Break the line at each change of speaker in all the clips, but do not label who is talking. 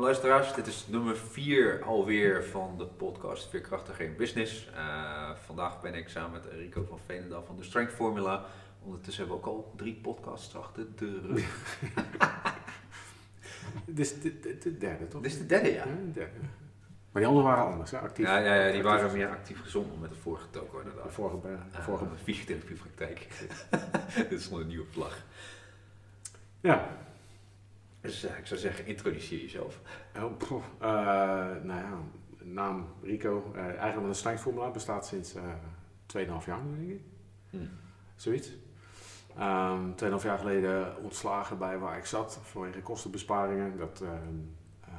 Welkom luisteraars, dit is nummer 4 alweer van de podcast Veerkrachtig in Business. Uh, vandaag ben ik samen met Rico van Veenendaal van de Strength Formula. Ondertussen hebben we ook al drie podcasts achter de rug.
Dit is de, de, de, derde, toch?
Dit is de derde, ja.
De derde. Maar die anderen waren anders, hè? actief.
Ja, ja, ja die waren meer actief gezond met de vorige toko
De
inderdaad.
vorige, bij- de
Uh,
vorige.
fysiotherapiepraktijk. dit is gewoon een nieuwe vlag.
Ja.
Dus eh, ik zou zeggen, introduceer jezelf.
Oh. Eh, nou ja, naam Rico. eh, eigenlijk een strengthformula bestaat sinds eh 2,5 jaar nu, denk ik.
Hm.
Zoiets. Ehm 2,5 jaar geleden ontslagen bij waar ik zat vanwege kostenbesparingen. Dat ehm, ehm,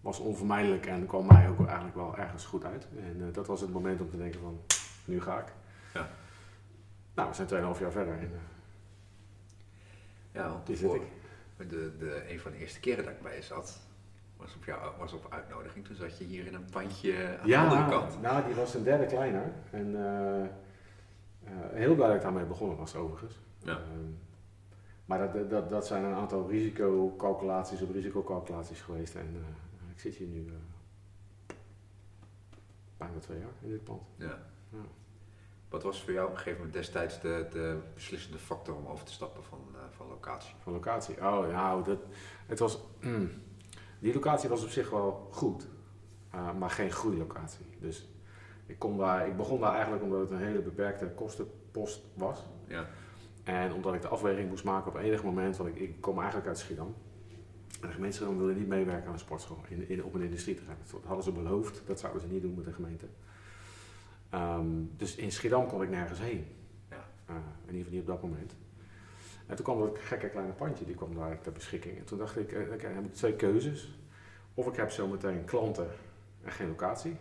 was onvermijdelijk en kwam mij ook eigenlijk wel ergens goed uit. En dat was het moment om te denken van, nu ga ik.
Ja.
Nou, we zijn 2,5 jaar verder en
Ja, want
zit
voor-
ik.
De, de, een van de eerste keren dat ik bij je zat, was op, jou, was op uitnodiging. Toen zat je hier in een pandje aan de andere kant.
nou, die was een derde kleiner. En eh, eh, heel blij dat ik daarmee begonnen was, overigens.
Ja.
Ehm, maar dat, dat, dat zijn een aantal risicocalculaties op risicocalculaties geweest. En eh, ik zit hier nu bijna twee jaar in dit pand.
Ja.
Ja.
Wat was voor jou op een gegeven moment destijds de, de beslissende factor om over te stappen van, eh, van locatie?
Van locatie. Oh, nou, dat, het was, mm, die locatie was op zich wel goed, eh, maar geen groeilocatie. Dus ik, kon daar, ik begon daar eigenlijk omdat het een hele beperkte kostenpost was.
Ja.
En omdat ik de afweging moest maken op enig moment, want ik, ik kom eigenlijk uit Schiedam. En de gemeente Schiedam wilde niet meewerken aan een sportschool in, in, op een industrieterrein. Dat hadden ze beloofd, dat zouden ze niet doen met de gemeente. Ehm, dus in Schiedam kon ik nergens heen.
Ja.
Eh, in ieder geval niet op dat moment. En toen kwam dat gekke kleine pandje, die kwam daar ter beschikking. En toen dacht ik, eh, oké, dan heb ik twee keuzes. Of ik heb zometeen klanten en geen locatie.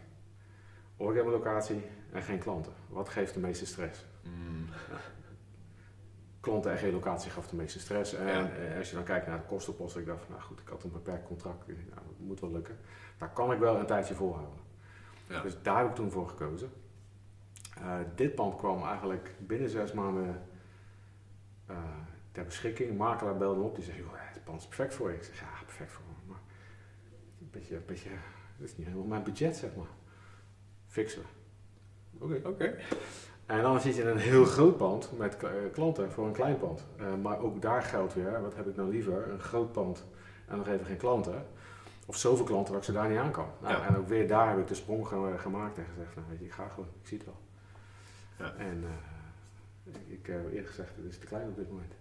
Of ik heb een locatie en geen klanten. Wat geeft de meeste stress?
Mm,
klanten en geen locatie gaf de meeste stress. En
Ja.
eh, als je dan kijkt naar de kostenpost, ik dacht van, nou goed, ik had een beperkt contract. Nou, dat moet wel lukken. Daar kan ik wel een tijdje volhouden.
Ja.
Dus daar heb ik toen voor gekozen. Eh, dit pand kwam eigenlijk binnen zes maanden eh, ter beschikking. Makelaar belde me op, die zei, joh, het pand is perfect voor je. Ik zeg, ja, perfect voor me. Maar een beetje, een beetje, dat is niet helemaal mijn budget, zeg maar. Fixen. Oké.
Oké.
En dan zit je in een heel groot pand met eh, klanten voor een klein pand. Maar ook daar geldt weer, wat heb ik nou liever? Een groot pand en nog even geen klanten. Of zoveel klanten dat ik ze daar niet aan kan. Nou,
Ja.
En ook weer daar heb ik de sprong ge- gemaakt en gezegd, nou weet je, ik ga gewoon, ik zie het wel.
Ja.
En eh, ik, heb eerder gezegd, het is te klein op dit moment.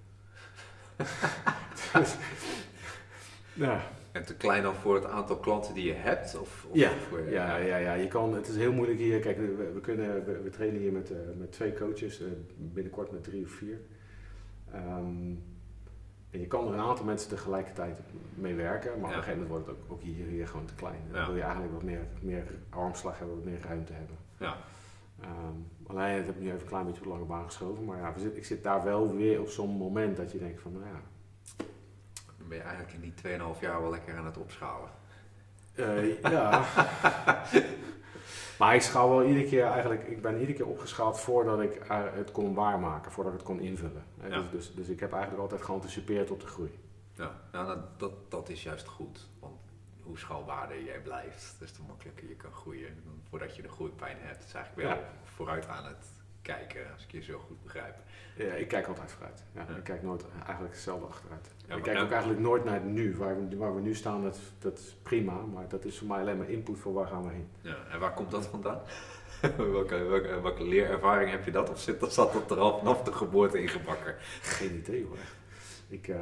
dus, ja.
En te klein dan voor het aantal klanten die je hebt? Of, of
Ja,
voor,
Ja, ja, ja, je kan, het is heel moeilijk hier. Kijk, we, we, kunnen, we, we trainen hier met, eh, met twee coaches, eh, binnenkort met drie of vier. Ehm, en je kan er een aantal mensen tegelijkertijd mee werken, maar op een gegeven moment wordt het ook, ook hier, hier gewoon te klein. Dan
Ja.
wil je eigenlijk wat meer, meer armslag hebben, wat meer ruimte hebben.
Ja.
Ehm, alleen, dat heb ik nu even een klein beetje op de lange baan geschoven, maar ja, ik zit daar wel weer op zo'n moment dat je denkt van, nou ja,
Dan ben je eigenlijk in die 2,5 jaar wel lekker aan het opschalen.
Eh, ja. maar ik schaal wel iedere keer eigenlijk, ik ben iedere keer opgeschaald voordat ik eh, het kon waarmaken, voordat ik het kon invullen.
Ja.
Dus, dus, dus ik heb eigenlijk altijd geanticipeerd op de groei.
Ja, nou, dat, dat, dat is juist goed. Hoe schaalbaarder jij blijft, des te makkelijker je kan groeien. Voordat je de groeipijn hebt, is eigenlijk wel
Ja.
vooruit aan het kijken, als ik je zo goed begrijp.
Ja, ik kijk altijd vooruit. Ja,
Ja.
Ik kijk nooit eigenlijk hetzelfde achteruit.
Ja,
ik kijk ook eigenlijk nooit naar het nu. Waar we, waar we nu staan, dat, dat is prima, maar dat is voor mij alleen maar input voor waar gaan we heen.
Ja, en waar komt dat vandaan? welke, welke, welke leerervaring heb je dat? Of zit, zat dat er al vanaf de geboorte ingebakken?
Geen idee hoor. Ik, eh,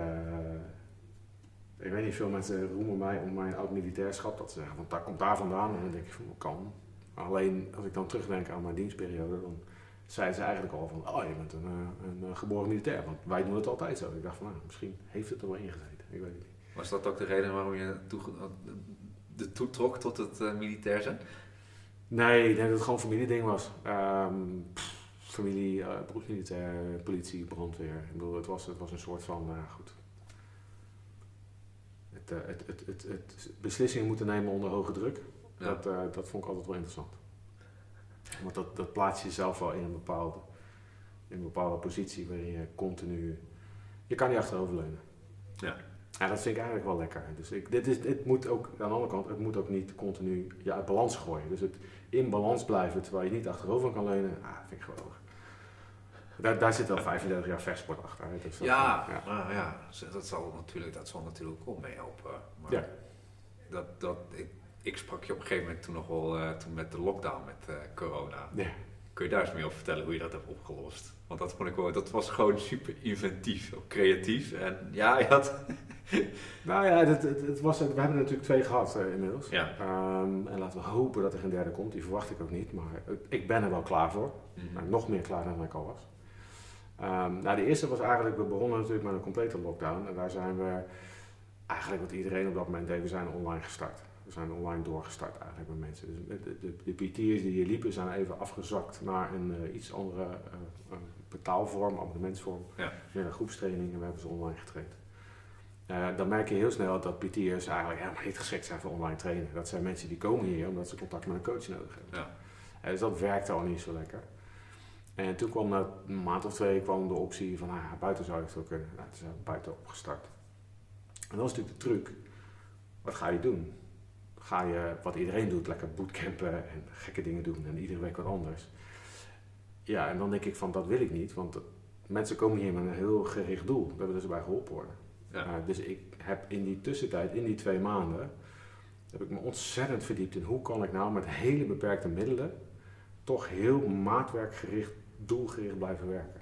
ik weet niet, veel mensen roemen mij om mijn oud-militairschap. Dat ze zeggen, want daar komt daar vandaan. En dan denk ik van, kan? Alleen als ik dan terugdenk aan mijn dienstperiode, dan zeiden ze eigenlijk al van, oh je bent een, eh, een, eh, geboren militair. Want wij doen het altijd zo. Ik dacht van, nou, misschien heeft het er wel ingezeten. Ik weet het niet.
Was dat ook de reden waarom je de toetrok tot het eh, militair zijn?
Nee, ik denk dat het gewoon een familieding was. Ehm, pff, familie, eh beroepsmilitair, politie, brandweer. Ik bedoel, het was, het was een soort van, ja, goed. Het, eh, het, het, het, het beslissingen moeten nemen onder hoge druk.
Ja.
Dat, eh, dat vond ik altijd wel interessant. Want dat, dat plaats je jezelf wel in een bepaalde, in een bepaalde positie waarin je continu... Je kan niet achteroverleunen.
Ja.
Ja, dat vind ik eigenlijk wel lekker. Dus ik, dit is, moet ook, aan de andere kant, het moet ook niet continu je uit balans gooien. Dus het in balans blijven terwijl je niet achterover kan leunen, ah, vind ik geweldig. Daar, daar zit al 35 jaar versport achter. Dus dat-
Ja, nou ja, dat zal natuurlijk, dat zal natuurlijk wel meehelpen. Maar
Ja.
dat, dat, ik, ik sprak je op een gegeven moment toen nog wel, eh, toen met de lockdown met eh, corona.
Ja.
Kun je daar eens meer over vertellen hoe je dat hebt opgelost? Want dat vond ik wel, dat was gewoon super inventief, ook creatief. En ja, je had...
Nou ja, het, het, het was, we hebben er natuurlijk twee gehad eh, inmiddels.
Ja.
Ehm, en laten we hopen dat er geen derde komt. Die verwacht ik ook niet. Maar ik ben er wel klaar voor. Nou, nog meer klaar dan ik al was. Ehm, nou, de eerste was eigenlijk, we begonnen natuurlijk met een complete lockdown. En daar zijn we eigenlijk wat iedereen op dat moment deed, we zijn online gestart. We zijn online doorgestart eigenlijk met mensen. Dus de, de, de PT'ers die hier liepen zijn even afgezakt naar een eh, iets andere eh, betaalvorm, abonnementsvorm.
Ja.
Groepstraining en we hebben ze online getraind. Eh, dan merk je heel snel dat PT'ers eigenlijk helemaal niet geschikt zijn voor online trainen. Dat zijn mensen die komen hier omdat ze contact met een coach nodig hebben.
Ja.
Dus dat werkte al niet zo lekker. En toen kwam na een maand of twee kwam de optie van, ah, ja, buiten zou je het wel kunnen. Nou, toen zijn we buiten opgestart. En dat is natuurlijk de truc. Wat ga je doen? Ga je, wat iedereen doet, lekker bootcampen en gekke dingen doen en iedere week wat anders. Ja, en dan denk ik van, dat wil ik niet, want mensen komen hier met een heel gericht doel. Daar willen ze bij geholpen worden.
Ja.
Uh, dus ik heb in die tussentijd, in die twee maanden, heb ik me ontzettend verdiept in hoe kan ik nou met hele beperkte middelen toch heel maatwerkgericht, doelgericht blijven werken.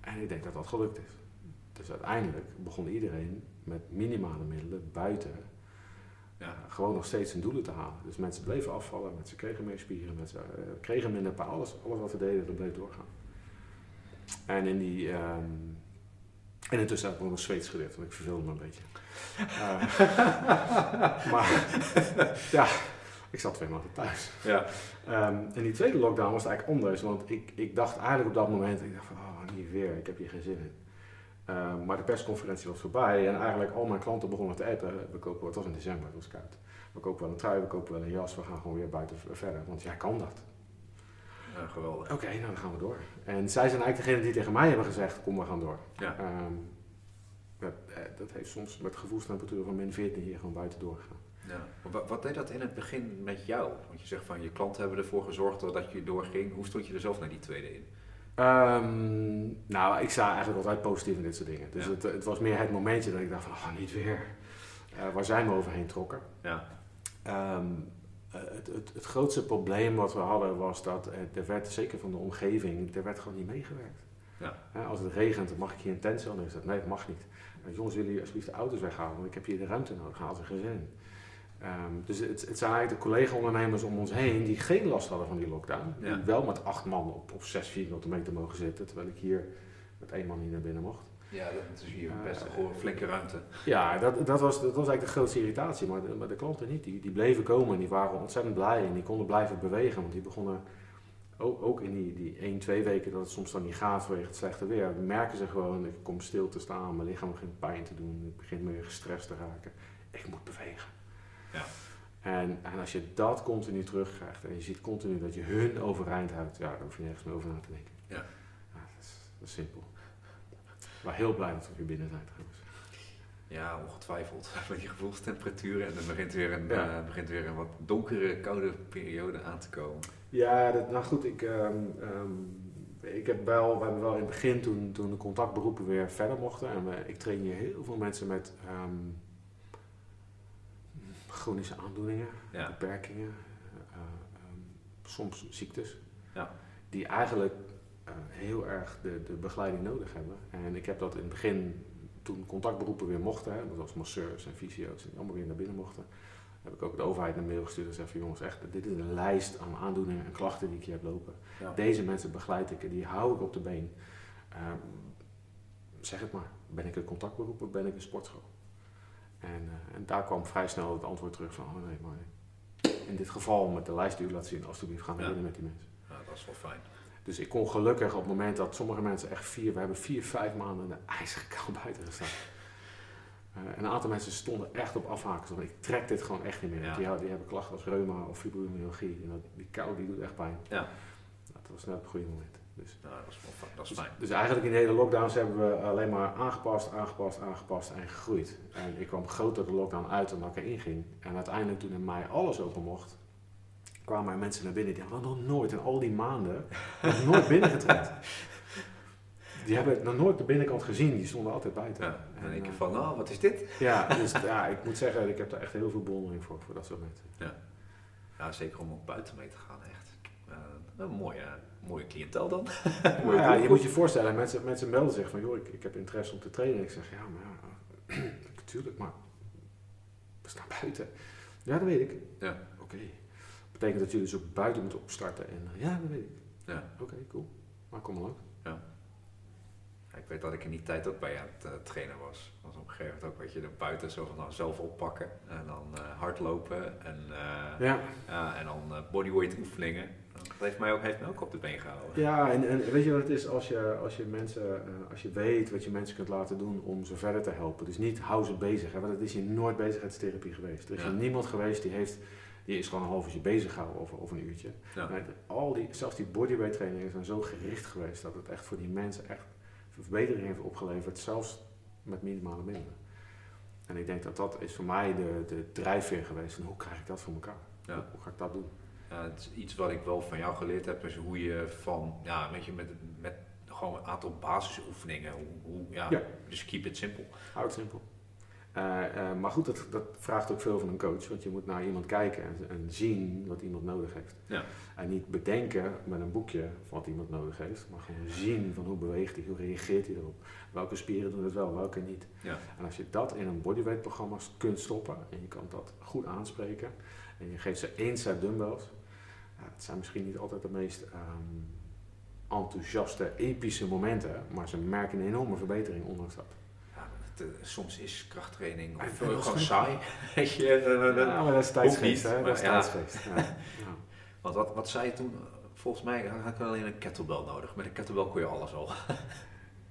En ik denk dat dat gelukt is. Dus uiteindelijk begon iedereen met minimale middelen buiten
Ja.
gewoon nog steeds hun doelen te halen. Dus mensen bleven afvallen, mensen kregen meer spieren, mensen uh, kregen minder pijn. Alles, alles wat we deden, dat bleef doorgaan. En in die... ehm, en intussen heb ik nog een Zweeds geleerd, want ik verveelde me een beetje. Uh, maar ja, ik zat twee maanden thuis.
Ja.
Um, en die tweede lockdown was eigenlijk anders, want ik, ik dacht eigenlijk op dat moment, ik dacht van, oh, niet weer, ik heb hier geen zin in. Um, maar de persconferentie was voorbij en eigenlijk al mijn klanten begonnen te appen. We kopen, het was in december, het was koud. We kopen wel een trui, we kopen wel een jas, we gaan gewoon weer buiten verder, want jij kan dat.
Ja, geweldig.
Oké, okay, nou dan gaan we door. En zij zijn eigenlijk degene die tegen mij hebben gezegd, kom we gaan door.
Ja.
Um, dat, dat, heeft soms met gevoelstemperatuur van min 14 hier gewoon buiten doorgegaan.
Ja. Wat, deed dat in het begin met jou? Want je zegt van je klanten hebben ervoor gezorgd dat je doorging. Hoe stond je er zelf naar die tweede in?
Um, nou, ik sta eigenlijk altijd positief in dit soort dingen. Dus ja. het, het, was meer het momentje dat ik dacht van, oh, niet weer. Uh, waar zij me overheen trokken.
Ja.
Um, uh, het, het, het, grootste probleem wat we hadden was dat er werd, zeker van de omgeving, er werd gewoon niet meegewerkt.
Ja.
Uh, als het regent, dan mag ik hier een tent zetten. Dat, nee, dat mag niet. jongens, willen jullie alsjeblieft de auto's weghalen, want ik heb hier de ruimte nodig. Haal er geen zin in. Um, dus het, het, zijn eigenlijk de collega-ondernemers om ons heen die geen last hadden van die lockdown.
Ja.
Wel met acht man op, op zes vierkante meter mogen zitten, terwijl ik hier met één man niet naar binnen mocht.
Ja, dat is hier best een uh, flinke ruimte.
Ja, dat, dat, was, dat was eigenlijk de grootste irritatie. Maar de, maar de klanten niet. Die, die bleven komen en die waren ontzettend blij en die konden blijven bewegen. Want die begonnen ook, ook in die, die 1, 2 weken dat het soms dan niet gaat vanwege het slechte weer. merken ze gewoon, ik kom stil te staan, mijn lichaam begint pijn te doen. Ik begin meer gestrest te raken. Ik moet bewegen.
Ja.
En, en als je dat continu terugkrijgt en je ziet continu dat je hun overeind houdt, ja, dan hoef je nergens meer over na te denken.
Ja.
ja dat, is, dat is simpel. Maar heel blij dat we weer binnen zijn trouwens.
Ja, ongetwijfeld. Met die gevoelstemperatuur en dan begint weer een,
Ja.
uh, begint weer een wat donkere, koude periode aan te komen.
Ja, dat, nou goed, ik, um, um, ik heb wel, we hebben wel in het begin toen, toen de contactberoepen weer verder mochten. En we, ik train hier heel veel mensen met um, chronische aandoeningen,
Ja.
beperkingen, uh, soms ziektes.
Ja.
Die eigenlijk uh, heel erg de, de begeleiding nodig hebben. En ik heb dat in het begin, toen contactberoepen weer mochten, hè, zoals masseurs en fysio's, die allemaal weer naar binnen mochten, heb ik ook de overheid een mail gestuurd en gezegd van jongens, echt, dit is een lijst aan aandoeningen en klachten die ik hier heb lopen.
Ja.
Deze mensen begeleid ik en die hou ik op de been. Um, zeg het maar, ben ik een contactberoep of ben ik een sportschool? En, uh, en, daar kwam vrij snel het antwoord terug van, oh nee, maar in dit geval met de lijst die u laat zien, alsjeblieft ga naar
Ja.
met die mensen.
Ja, dat is wel fijn.
Dus ik kon gelukkig op het moment dat sommige mensen echt vier, we hebben vier, vijf maanden in de ijzige kou buiten gestaan. Uh, en een aantal mensen stonden echt op afhaken. Van, ik trek dit gewoon echt niet meer.
Ja.
Die, die, hebben klachten als reuma of fibromyalgie. En dat, die kou die doet echt pijn.
Ja.
Dat was net op het goede moment. Dus,
Nou, dat is, wel fijn. dat is
dus,
fijn.
dus eigenlijk in de hele lockdowns hebben we alleen maar aangepast, aangepast, aangepast en gegroeid. En ik kwam groter de lockdown uit dan dat ik erin ging. En uiteindelijk toen in mei alles open mocht, kwamen er mensen naar binnen die hadden nog nooit in al die maanden nog nooit binnengetreden. Die hebben nog nooit de binnenkant gezien, die stonden altijd buiten.
Ja,
En,
denk je
eh,
van, nou, wat is dit?
Ja, dus ja, ik moet zeggen, ik heb daar echt heel veel bewondering voor, voor dat soort mensen.
Ja, zeker om ook buiten mee te gaan. Een mooie, mooie cliëntel dan. Mooie
ja, je moet je voorstellen, mensen, mensen melden zich van, joh, ik, ik heb interesse om te trainen. Ik zeg, ja, maar ja, natuurlijk, maar we staan buiten. Ja, dat weet ik.
Ja.
Oké. Betekent dat jullie dus ook buiten moeten opstarten en, eh, ja, dat weet ik.
Ja.
Oké, cool. Maar kom maar ook.
Ja, ik weet dat ik in die tijd ook bij aan het eh, trainen was. was op een gegeven moment ook, weet je, er buiten zo van nou, zelf oppakken. En dan eh, hardlopen en, eh,
Ja,
en dan bodyweight oefeningen. Dat heeft mij, ook, heeft mij ook op de been gehouden.
ja en, en weet je wat het is als je, als je mensen, eh, als je weet wat je mensen kunt laten doen om ze verder te helpen. Dus niet hou ze bezig, hè, want dat is hier nooit bezigheidstherapie geweest. Er is
Ja.
niemand geweest die heeft, die is gewoon een half uurtje bezig gehouden of, of een uurtje.
Ja.
Al die, zelfs die bodyweight trainingen zijn zo gericht geweest dat het echt voor die mensen echt verbetering heeft opgeleverd, zelfs met minimale middelen. En ik denk dat dat is voor mij de, de drijfveer geweest van hoe krijg ik dat voor elkaar?
Ja.
Hoe, hoe ga ik dat doen?
Het is iets wat ik wel van jou geleerd heb, is hoe je van, ja, weet je, met, met gewoon een aantal basisoefeningen, hoe, hoe, ja,
Ja.
dus keep it simple.
Hou het simpel. Eh, eh, maar goed, dat, dat vraagt ook veel van een coach, want je moet naar iemand kijken en, en zien wat iemand nodig heeft.
Ja.
En niet bedenken met een boekje wat iemand nodig heeft, maar gewoon zien van hoe beweegt hij, hoe reageert hij erop, welke spieren doen het wel, welke niet.
Ja.
En als je dat in een bodyweight programma kunt stoppen en je kan dat goed aanspreken en je geeft ze één set dumbbells, het zijn misschien niet altijd de meest ehm, enthousiaste, epische momenten, maar ze merken een enorme verbetering ondanks dat.
Ja, het, eh, soms is krachttraining of gewoon saai, weet je.
Ja, maar dat is tijdsgeest, hè? Dat is.
Want wat, wat zei je toen? Volgens mij had ik alleen een kettlebell nodig. Met een kettlebell kon je alles al.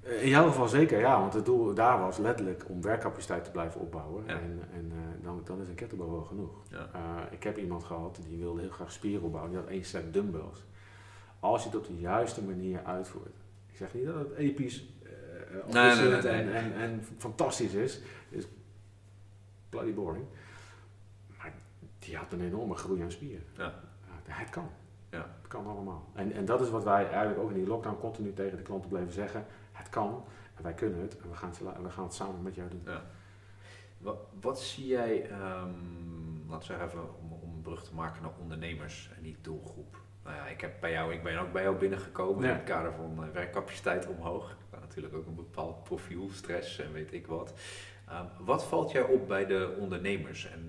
In jouw geval zeker, ja, want het doel daar was letterlijk om werkcapaciteit te blijven opbouwen.
Ja.
En, en eh, dan, dan is een kettlebell wel genoeg.
Ja.
Eh, ik heb iemand gehad die wilde heel graag spieren opbouwen, die had één set dumbbells. Als je het op de juiste manier uitvoert. Ik zeg niet dat het episch eh, eh,
Nee, nee, nee,
afwisselend
nee.
En, en, en fantastisch is. Het is bloody boring. Maar die had een enorme groei aan spieren.
Ja.
Ja, het kan.
Ja.
Het kan allemaal. En, en dat is wat wij eigenlijk ook in die lockdown continu tegen de klanten bleven zeggen. Het kan en wij kunnen het en we gaan het, we gaan het samen met jou doen.
Wat, wat zie jij, ehm laten we zeggen even om, om een brug te maken naar ondernemers en die doelgroep? Nou ja, ik, heb bij jou, ik ben ook bij jou binnengekomen
Ja.
in het kader van eh, werkcapaciteit omhoog. Maar natuurlijk ook een bepaald profiel, stress en weet ik wat. Ehm, wat valt jou op bij de ondernemers en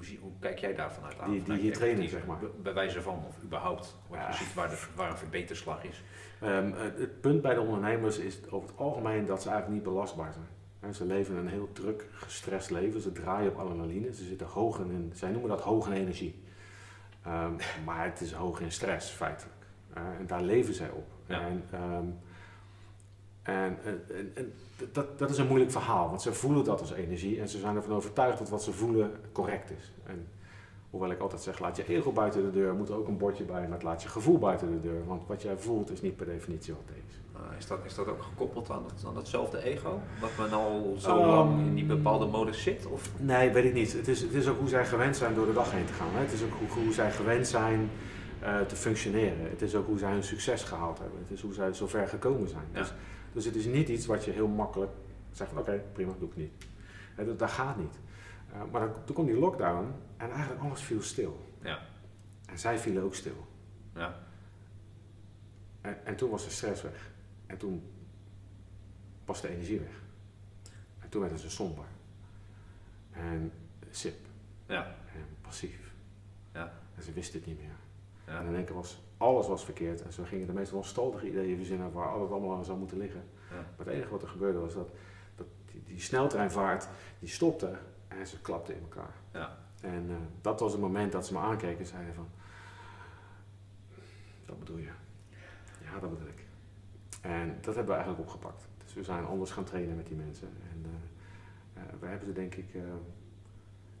hoe, zie, hoe kijk jij daar vanuit aan?
Die- die hier
je
trainen, zeg maar.
Bij- wijze van, of überhaupt, wat
Ja.
je ziet waar, de, waar een verbeterslag is.
Ehm, het, punt bij de ondernemers is over het algemeen dat ze eigenlijk niet belastbaar zijn. Ze leven een heel druk, gestrest leven. Ze draaien op adrenaline. Ze zitten hoog in, zij noemen dat hoog in energie. Ehm, maar het is hoog in stress, feitelijk. En daar leven zij op.
Ja.
En, ehm, en, en- en dat, dat is een moeilijk verhaal, want ze voelen dat als energie en ze zijn ervan overtuigd dat wat ze voelen correct is. En hoewel ik altijd zeg, laat je ego buiten de deur, moet er ook een bordje bij met laat je gevoel buiten de deur. Want wat jij voelt is niet per definitie wat het is.
Uh, is, dat, is dat ook gekoppeld aan, dat, aan datzelfde ego? Dat men al zo
Ehm,
lang in die bepaalde modus zit? Of?
Nee, weet ik niet. Het is, het is ook hoe zij gewend zijn door de dag heen te gaan. Hè. Het is ook hoe, hoe zij gewend zijn eh, te functioneren. Het is ook hoe zij hun succes gehaald hebben. Het is hoe zij zo ver gekomen zijn.
Ja.
Dus, dus het is niet iets wat je heel makkelijk zegt van oké, prima, doe ik niet. Dat gaat niet. Eh, maar dan, toen kwam die lockdown en eigenlijk alles viel stil.
Ja.
En zij vielen ook stil.
Ja.
En, en toen was de stress weg. En toen was de energie weg. En toen werden ze somber. En sip.
Ja.
En passief.
Ja.
En ze wisten het niet meer.
Ja.
En in één keer was alles was verkeerd. En ze gingen de meest wanstaltige ideeën verzinnen waar alles allemaal aan zou moeten liggen.
Ja.
Maar het enige wat er gebeurde was dat, dat die, die sneltreinvaart, die stopte en ze klapte in elkaar.
Ja.
En eh, dat was het moment dat ze me aankeken en zeiden van, dat bedoel je? Ja, dat bedoel ik. En dat hebben we eigenlijk opgepakt. Dus we zijn anders gaan trainen met die mensen. En eh, eh, we hebben ze denk ik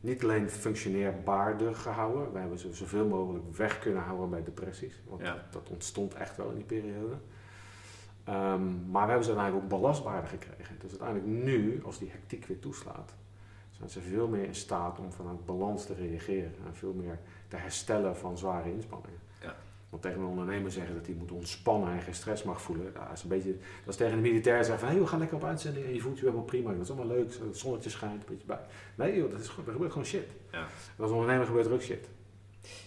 niet alleen functioneerbaarder gehouden, we hebben ze zoveel mogelijk weg kunnen houden bij depressies. Want
Ja.
dat, dat ontstond echt wel in die periode. Ehm, maar we hebben ze uiteindelijk ook belastbaarder gekregen. Dus uiteindelijk nu, als die hectiek weer toeslaat, zijn ze veel meer in staat om vanuit balans te reageren en veel meer te herstellen van zware inspanningen. Want tegen een ondernemer zeggen dat hij moet ontspannen en geen stress mag voelen, dat is een beetje, dat is tegen de militair zeggen van hey, we gaan lekker op uitzending en je voelt je helemaal prima, dat is allemaal leuk, het zonnetje schijnt een beetje bij. Nee joh, dat is, gewoon- er gebeurt gewoon shit.
Ja.
En als ondernemer gebeurt er ook shit.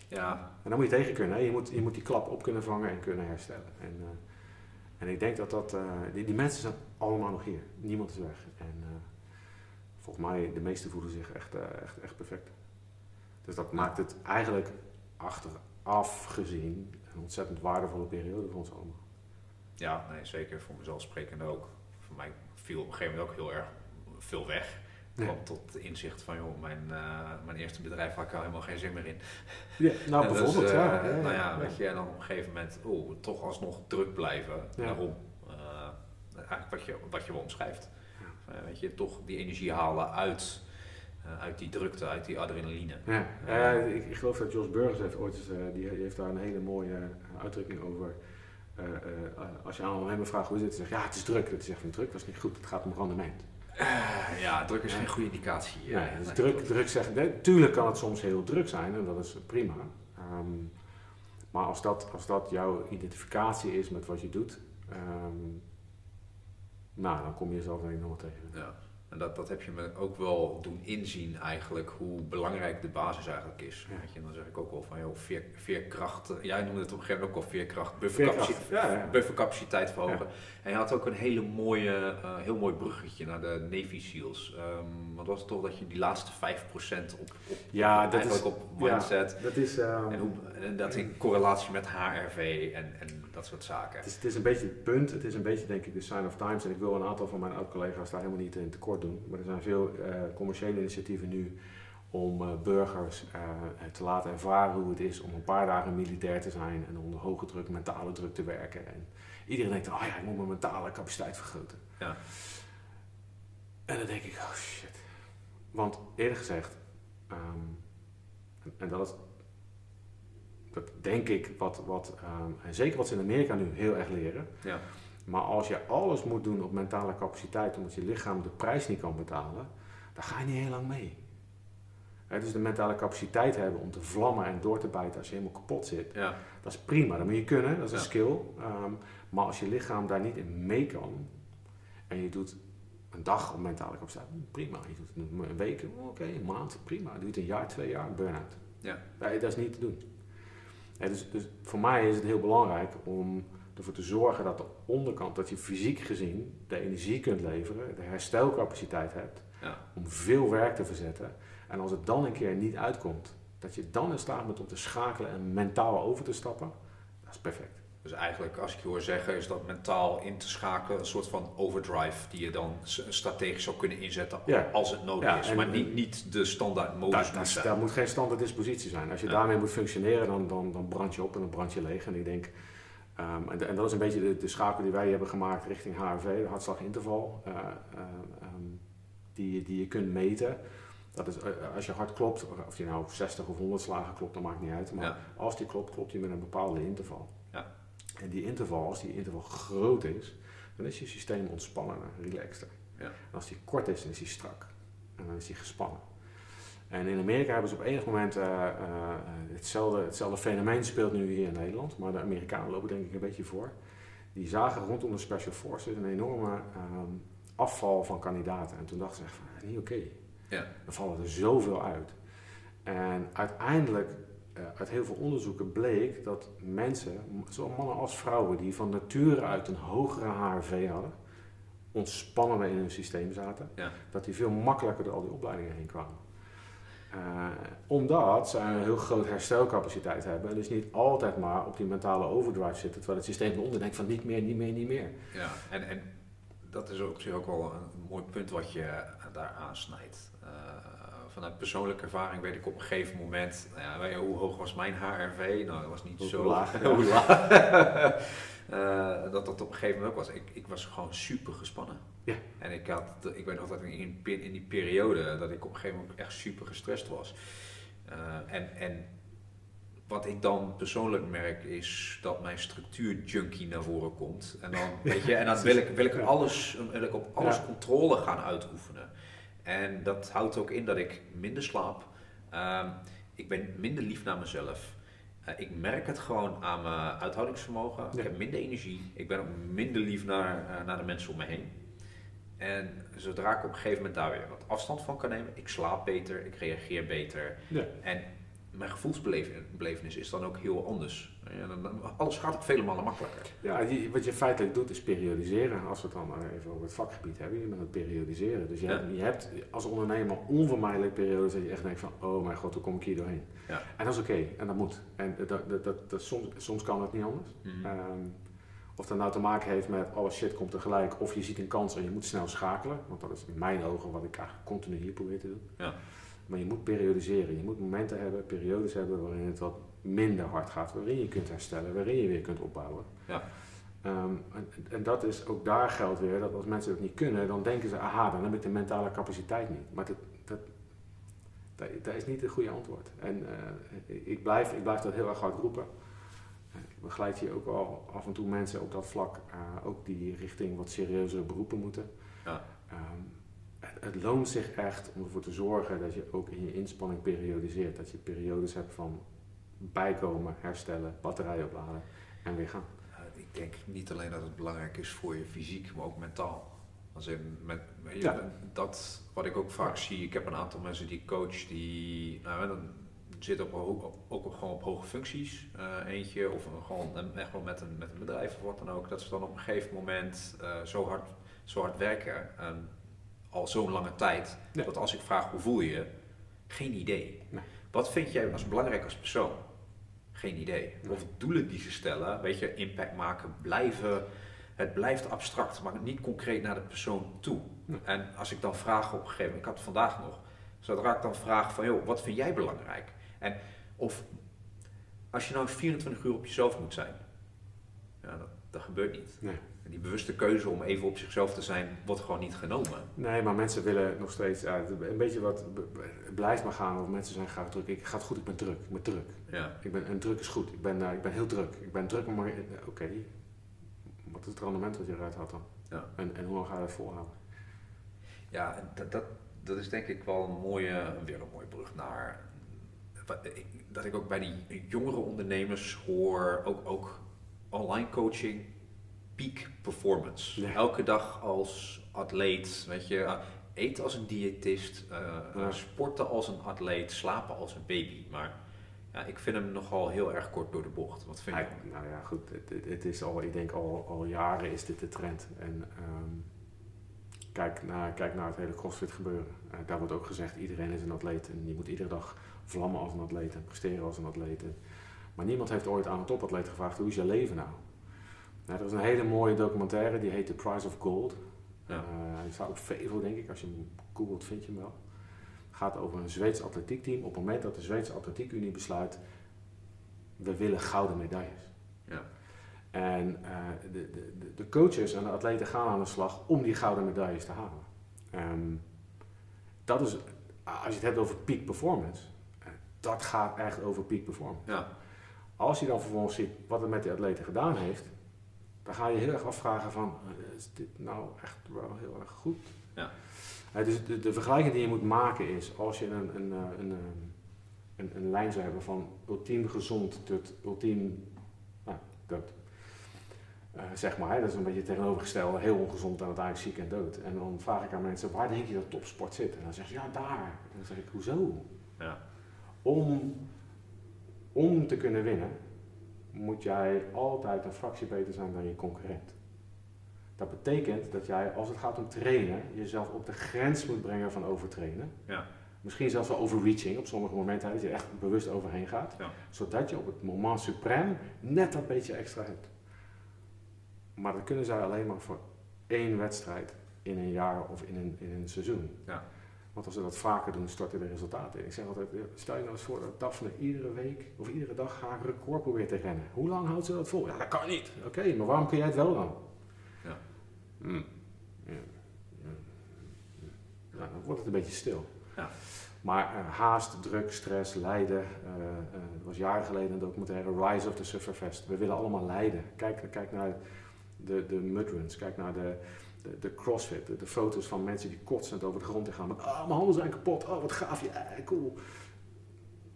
Ja,
En dan moet je tegen kunnen. Hè? Je, moet, je moet die klap op kunnen vangen en kunnen herstellen. En, eh, en ik denk dat dat... eh, die, die mensen zijn allemaal nog hier. Niemand is weg. En eh, volgens mij, de meesten voelen zich echt, echt, echt perfect. Dus dat maakt het eigenlijk achteraf gezien een ontzettend waardevolle periode voor ons allemaal.
ja nee, zeker voor mezelf sprekend ook. Voor mij viel op een gegeven moment ook heel erg veel weg. Ik
Ja.
kwam tot inzicht van, joh, mijn, eh, mijn eerste bedrijf had ik al helemaal geen zin meer in.
Ja, nou,
dus,
bijvoorbeeld,
eh,
ja. ja,
nou ja, weet je, en dan op een gegeven moment, oh, toch alsnog druk blijven. Daarom, eh, eigenlijk wat je, wat je wel omschrijft.
Ja.
Eh, weet je, toch die energie halen uit, eh, uit die drukte, uit die adrenaline.
Ja, eh, ik, ik geloof dat Jos Burgers heeft ooit eh, die, die heeft daar een hele mooie eh, uitdrukking over. Eh, eh, eh, als je aan hem vraagt hoe is het, zegt ja, het is druk. Dat zegt van druk, dat is niet goed, het gaat om rendement.
Eh, ja, druk is geen goede indicatie.
Ja,
Eh,
dus
nee,
druk, druk nee, tuurlijk kan het soms heel druk zijn en dat is prima. Ehm, maar als dat, als dat jouw identificatie is met wat je doet, ehm, nou, dan kom je denk ik nog wel tegen.
Ja. En dat, dat heb je me ook wel doen inzien eigenlijk, hoe belangrijk de basis eigenlijk is.
Ja.
Weet je, en dan zeg ik ook wel van, joh, veer, veerkracht, eh, jij noemde het op een gegeven moment ook al veerkracht,
Veerkracht,
buffercapaciteit,
ja, ja.
buffercapaciteit verhogen. En je had ook een hele mooie, eh, heel mooi bruggetje naar de Navy SEALs. Ehm wat was het toch dat je die laatste 5% op, op
Ja, dat
eigenlijk
is,
op mindset
dat is, ehm,
en, hoe, en dat in correlatie met HRV en, en dat soort zaken.
Het is, het is een beetje het punt, het is een beetje denk ik de sign of times. En ik wil een aantal van mijn oud-collega's daar helemaal niet in tekort doen. Maar er zijn veel eh, commerciële initiatieven nu om eh, burgers te laten ervaren hoe het is om een paar dagen militair te zijn en onder hoge druk, mentale druk te werken. En iedereen denkt, oh ja, ik moet mijn mentale capaciteit vergroten.
Ja.
En dan denk ik, oh shit. Want eerlijk gezegd, ehm, en, en dat is dat denk ik wat, wat ehm, en zeker wat ze in Amerika nu heel erg leren.
Ja.
Maar als je alles moet doen op mentale capaciteit omdat je lichaam de prijs niet kan betalen, dan ga je niet heel lang mee. Hè, dus de mentale capaciteit hebben om te vlammen en door te bijten als je helemaal kapot zit,
Ja.
dat is prima. Dat moet je kunnen, dat is een skill. Ehm, maar als je lichaam daar niet in mee kan en je doet een dag op mentale capaciteit, prima. Je doet een week, oké, een maand, prima. Je doet een jaar, twee jaar, burn-out.
Ja.
Dat is niet te doen. Dus, dus voor mij is het heel belangrijk om ervoor te zorgen dat de onderkant, dat je fysiek gezien de energie kunt leveren, de herstelcapaciteit hebt
Ja.
om veel werk te verzetten. En als het dan een keer niet uitkomt, dat je dan in staat bent om te schakelen en mentaal over te stappen, dat is perfect.
Dus eigenlijk, als ik je hoor zeggen, is dat mentaal in te schakelen een soort van overdrive die je dan strategisch zou kunnen inzetten
Ja.
als het nodig
Ja,
is. maar niet, niet de standaard modus
Daar,
moet
daar, daar moet geen standaard dispositie zijn. Als je
Ja.
daarmee moet functioneren, dan, dan, dan brand je op en dan brand je leeg. En ik denk, ehm, en, en dat is een beetje de, de schakel die wij hebben gemaakt richting HRV, de hartslaginterval, ehm, die, die je kunt meten. Dat is, eh, als je hart klopt, of je nou 60 of 100 slagen klopt, dat maakt niet uit. Maar als die klopt, klopt die met een bepaalde interval.
Ja.
En die interval, als die interval groot is, dan is je systeem ontspanner, relaxter.
Ja.
En als die kort is, dan is die strak. En dan is die gespannen. En in Amerika hebben ze op enig moment eh, eh, hetzelfde, hetzelfde fenomeen speelt nu hier in Nederland, maar de Amerikanen lopen denk ik een beetje voor. Die zagen rondom de Special Forces een enorme ehm, afval van kandidaten. En toen dachten ze echt van, is niet oké.
Ja.
Dan vallen er zoveel uit. En uiteindelijk, eh, uit heel veel onderzoeken bleek dat mensen, zowel mannen als vrouwen, die van nature uit een hogere HRV hadden, ontspannender in hun systeem zaten,
Ja.
dat die veel makkelijker door al die opleidingen heen kwamen. Eh, omdat zij een heel groot herstelcapaciteit hebben en dus niet altijd maar op die mentale overdrive zitten, terwijl het systeem eronder denkt van niet meer, niet meer, niet meer.
Ja, en, en dat is op zich ook wel een mooi punt wat je daar aansnijdt. Eh, vanuit persoonlijke ervaring weet ik op een gegeven moment, nou ja, weet je, hoe hoog was mijn HRV? Nou, dat was niet
Hoe
zo
laag, ja.
Hoe laag. Eh, dat dat op een gegeven moment ook was. Ik, ik was gewoon super gespannen.
Ja.
En ik, had, ik weet nog dat in, in die periode dat ik op een gegeven moment echt super gestrest was. Eh, en, en wat ik dan persoonlijk merk is dat mijn structuur junkie naar voren komt. En dan, weet je, en dan wil ik, wil ik, alles, wil ik op alles
Ja.
controle gaan uitoefenen. En dat houdt ook in dat ik minder slaap. Ehm, ik ben minder lief naar mezelf. Eh, ik merk het gewoon aan mijn uithoudingsvermogen.
Ja.
Ik heb minder energie. Ik ben ook minder lief naar, eh, naar de mensen om me heen. En zodra ik op een gegeven moment daar weer wat afstand van kan nemen, ik slaap beter, ik reageer beter.
Ja.
En mijn gevoelsbelevenis is dan ook heel anders. Ja, dan, dan- alles gaat ook vele malen makkelijker.
Ja, wat je feitelijk doet is periodiseren. Als we het dan maar even over het vakgebied hebben, je bent het periodiseren. Dus je,
Ja.
hebt, je hebt als ondernemer onvermijdelijk periodes dat je echt denkt van, oh mijn god, hoe kom ik hier doorheen?
Ja.
En dat is oké, en dat moet. En dat, dat, dat, dat- soms, soms kan het niet anders.
Mhm.
Ehm, of dat nou te maken heeft met alle shit komt tegelijk, of je ziet een kans en je moet snel schakelen. Want dat is in mijn ogen wat ik eigenlijk continu hier probeer te doen.
Ja.
Maar je moet periodiseren. Je moet momenten hebben, periodes hebben waarin het wat minder hard gaat. Waarin je kunt herstellen, waarin je weer kunt opbouwen.
Ja.
Ehm, en, en dat is ook daar geldt weer dat als mensen dat niet kunnen, dan denken ze, aha, dan heb ik de mentale capaciteit niet. Maar dat, dat, dat, dat is niet het goede antwoord. En eh, ik, blijf, ik blijf dat heel erg hard roepen. Eh, begeleid hier ook al af en toe mensen op dat vlak, eh, ook die richting wat serieuzere beroepen moeten.
Ja.
Ehm, het, het loont zich echt om ervoor te zorgen dat je ook in je inspanning periodiseert. Dat je periodes hebt van bijkomen, herstellen, batterij opladen en weer gaan.
Uh, ik denk niet alleen dat het belangrijk is voor je fysiek, maar ook mentaal. Als in, met,
Ja.
Dat wat ik ook vaak zie, ik heb een aantal mensen die coach, die nou, dan zitten op, ook op, gewoon op hoge functies. eh, eentje, of een- gewoon een- echt wel met een, met een bedrijf of wat dan ook. Dat ze dan op een gegeven moment eh, zo, hard, zo hard werken, ehm, al zo'n lange tijd,
Ja.
dat als ik vraag hoe voel je je, geen idee.
Nee.
Wat vind jij als belangrijk als persoon? Geen idee.
Nee.
Of doelen die ze stellen, weet je, impact maken, blijven. Het blijft abstract, maar niet concreet naar de persoon toe.
Nee.
En als ik dan vraag op een gegeven moment, ik had vandaag nog, zodra ik dan vraag van, joh, wat vind jij belangrijk? En of als je nou eens 24 uur op jezelf moet zijn, ja, dat, dat gebeurt niet.
Nee.
En die bewuste keuze om even op zichzelf te zijn, wordt gewoon niet genomen.
Nee, maar mensen willen nog steeds een beetje wat. b- b- Blijf maar gaan. Of mensen zijn graag druk. Ik gaat goed, ik ben druk. Ik ben druk.
Ja,
Ik ben, en druk is goed. Ik ben, eh, ik ben heel druk. Ik ben druk, maar eh, oké. Wat is het rendement wat je eruit had dan?
Ja.
En, en hoe lang ga je dat volhouden?
ja dat, dat, dat is denk ik wel een mooie, weer een mooie brug naar wat ik- dat ik ook bij die jongere ondernemers hoor, ook, ook online coaching, peak performance.
Ja.
Elke dag als atleet, weet je, uh, eten als een diëtist, uh,
Ja.
sporten als een atleet, slapen als een baby. Maar ja, ik vind hem nogal heel erg kort door de bocht. Wat vind je?
Nou ja, goed. Het, het- is al, ik denk al, al jaren is dit de trend. En ehm, kijk, naar, kijk naar het hele CrossFit gebeuren. Eh, daar wordt ook gezegd, iedereen is een atleet. En je moet iedere dag vlammen als een atleet en presteren als een atleet. Maar niemand heeft ooit aan een topatleet gevraagd, hoe is je leven nou? Nou, er is een hele mooie documentaire, die heet The Price of Gold.
Ja.
Eh, hij staat op Vevo, denk ik. Als je hem googelt, vind je hem wel. Het gaat over een Zweeds atletiekteam. Op het moment dat de Zweedse Atletiekunie besluit, we willen gouden medailles.
Ja.
En eh, de, de, de- coaches en de atleten gaan aan de slag om die gouden medailles te halen. Ehm, dat is, als je het hebt over peak performance, eh, dat gaat echt over peak performance.
Ja.
Als je dan vervolgens ziet wat het met die atleten gedaan heeft, dan ga je heel erg afvragen van, eh, is dit nou echt wel heel erg goed?
Ja.
Dus de, de vergelijking die je moet maken is, als je een, een, een, een, een lijn zou hebben van ultiem gezond tot ultiem nou, dood. Eh, zeg maar, hè, dat is een beetje tegenovergestelde, heel ongezond en uiteindelijk ziek en dood. En dan vraag ik aan mensen, waar denk je dat topsport zit? En dan zeggen ze, ja daar. En dan zeg ik, hoezo?
Ja.
Om, om te kunnen winnen, moet jij altijd een fractie beter zijn dan je concurrent. Dat betekent dat jij, als het gaat om trainen, jezelf op de grens moet brengen van overtrainen.
Ja.
Misschien zelfs wel overreaching op sommige momenten, dat je er echt bewust overheen gaat.
Ja.
Zodat je op het moment suprême net dat beetje extra hebt. Maar dat kunnen zij alleen maar voor één wedstrijd in een jaar of in een, in een seizoen.
Ja.
Want als ze dat vaker doen, storten de resultaten in. Ik zeg altijd, eh, stel je nou eens voor dat Daphne iedere week of iedere dag haar record probeert te rennen. Hoe lang houdt ze dat vol? Ja, dat kan niet. Oké, maar waarom kun jij het wel dan?
Ja.
Hmm. Ja. Nou, dan wordt het een beetje stil.
Ja.
Maar uh, haast, druk, stress, lijden. Uh, er was jaren geleden een documentaire Rise of the Sufferfest. We willen allemaal lijden. Kijk, kijk naar de, de mudruns, kijk naar de, de, de crossfit, de, de, foto's van mensen die kotsend over de grond gaan. Met, oh, mijn handen zijn kapot, oh wat gaaf, ja, cool.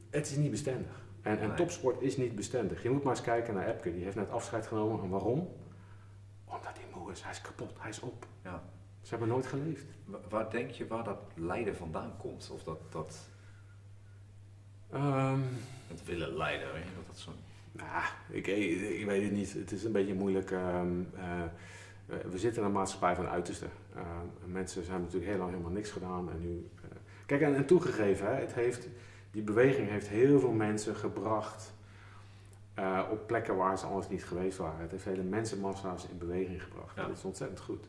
Het is niet bestendig. En, en topsport is niet bestendig. Je moet maar eens kijken naar Epke, die heeft net afscheid genomen. En waarom? Omdat hij moe is, hij is kapot, hij is op. Ja. Ze hebben nooit geleefd.
Waar denk je waar dat lijden vandaan komt? Of dat, dat
um,
het willen lijden, weet je wat dat zo...
Nou, ik, ik, weet het niet. Het is een beetje moeilijk. Um, uh, we zitten in een maatschappij van uiterste. Uh, mensen zijn natuurlijk heel lang helemaal niks gedaan. En nu, uh, kijk, en, en toegegeven, hè, het heeft, die beweging heeft heel veel mensen gebracht op plekken waar ze anders niet geweest waren. Het heeft hele mensenmassa's in beweging gebracht. Ja. Dat is ontzettend goed.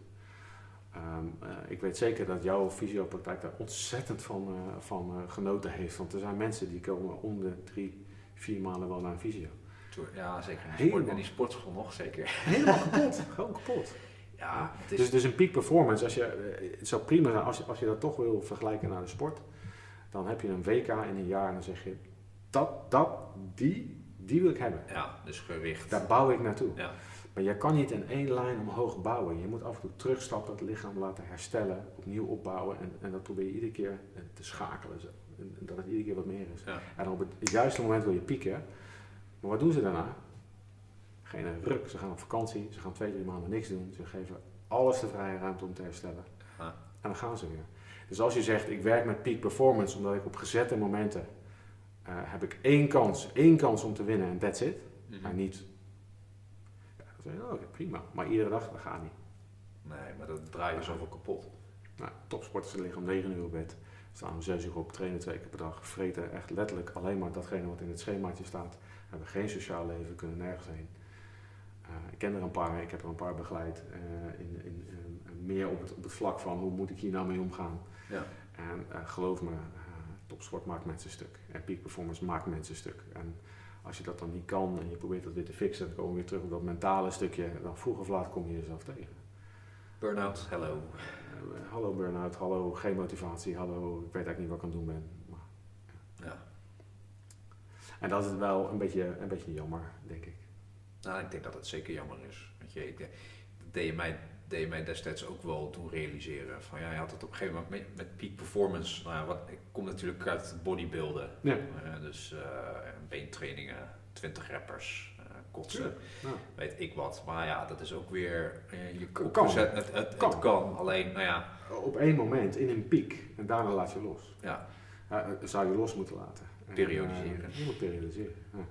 Um, uh, ik weet zeker dat jouw fysiopraktijk daar ontzettend van, van genoten heeft. Want er zijn mensen die komen om de drie, vier maanden wel naar een fysio.
Ja, zeker. In, sport, in die sportschool nog zeker.
Helemaal kapot. Gewoon kapot. Ja, is... dus, dus een peak performance, als je, het zou prima zijn als je, als je dat toch wil vergelijken naar de sport. Dan heb je een WK in een jaar en dan zeg je, dat, dat, die, die wil ik hebben.
Ja, dus gewicht.
Daar bouw ik naartoe. Ja. Maar je kan niet in één lijn omhoog bouwen. Je moet af en toe terugstappen, het lichaam laten herstellen, opnieuw opbouwen. En, en dat probeer je iedere keer te schakelen. Zo. En, dat het iedere keer wat meer is. Ja. En op het juiste moment wil je pieken. Maar wat doen ze daarna? Geen ruk. Ze gaan op vakantie. Ze gaan twee, drie maanden niks doen. Ze geven alles de vrije ruimte om te herstellen. Ja. En dan gaan ze weer. Dus als je zegt, ik werk met peak performance omdat ik op gezette momenten uh, heb ik één kans, één kans om te winnen en that's it. Mm Maar niet oh, prima. Maar iedere dag, dat gaat niet.
Nee, maar dat draai je zoveel kapot.
Nou, topsporters liggen om 9 uur op bed, staan om 6 uur op, trainen twee keer per dag, vreten echt letterlijk alleen maar datgene wat in het schemaatje staat, hebben geen sociaal leven, kunnen nergens heen. Uh, ik ken er een paar, ik heb er een paar begeleid, uh, in, in, uh, meer op het, op het vlak van hoe moet ik hier nou mee omgaan. Ja. En geloof me, topsport maakt mensen stuk. En peak performance maakt mensen stuk. En als je dat dan niet kan en je probeert dat weer te fixen, dan komen we weer terug op dat mentale stukje. Dan vroeg of laat kom je jezelf tegen.
Burnout, hallo.
Hallo burn-out, hallo geen motivatie, hallo ik weet eigenlijk niet wat ik aan het doen ben. En dat is wel een beetje, een beetje jammer, denk ik.
Nou, ik denk dat het zeker jammer is. Weet je, ik, dat deed je mij deed je mij destijds ook wel toen realiseren. Van ja, je had het op een gegeven moment met, met peak performance. Nou, wat, ik kom natuurlijk uit bodybuilden. Ja. Uh, dus uh, beentrainingen, 20 rappers, uh, kotsen, ja. weet ik wat. Maar ja, dat is ook weer je kan. Het, het, het, kan. het, kan. Alleen, nou ja.
Op één moment in een piek en daarna laat je los. Ja. zou je los moeten laten.
Periodiseren.
je moet periodiseren. Ja.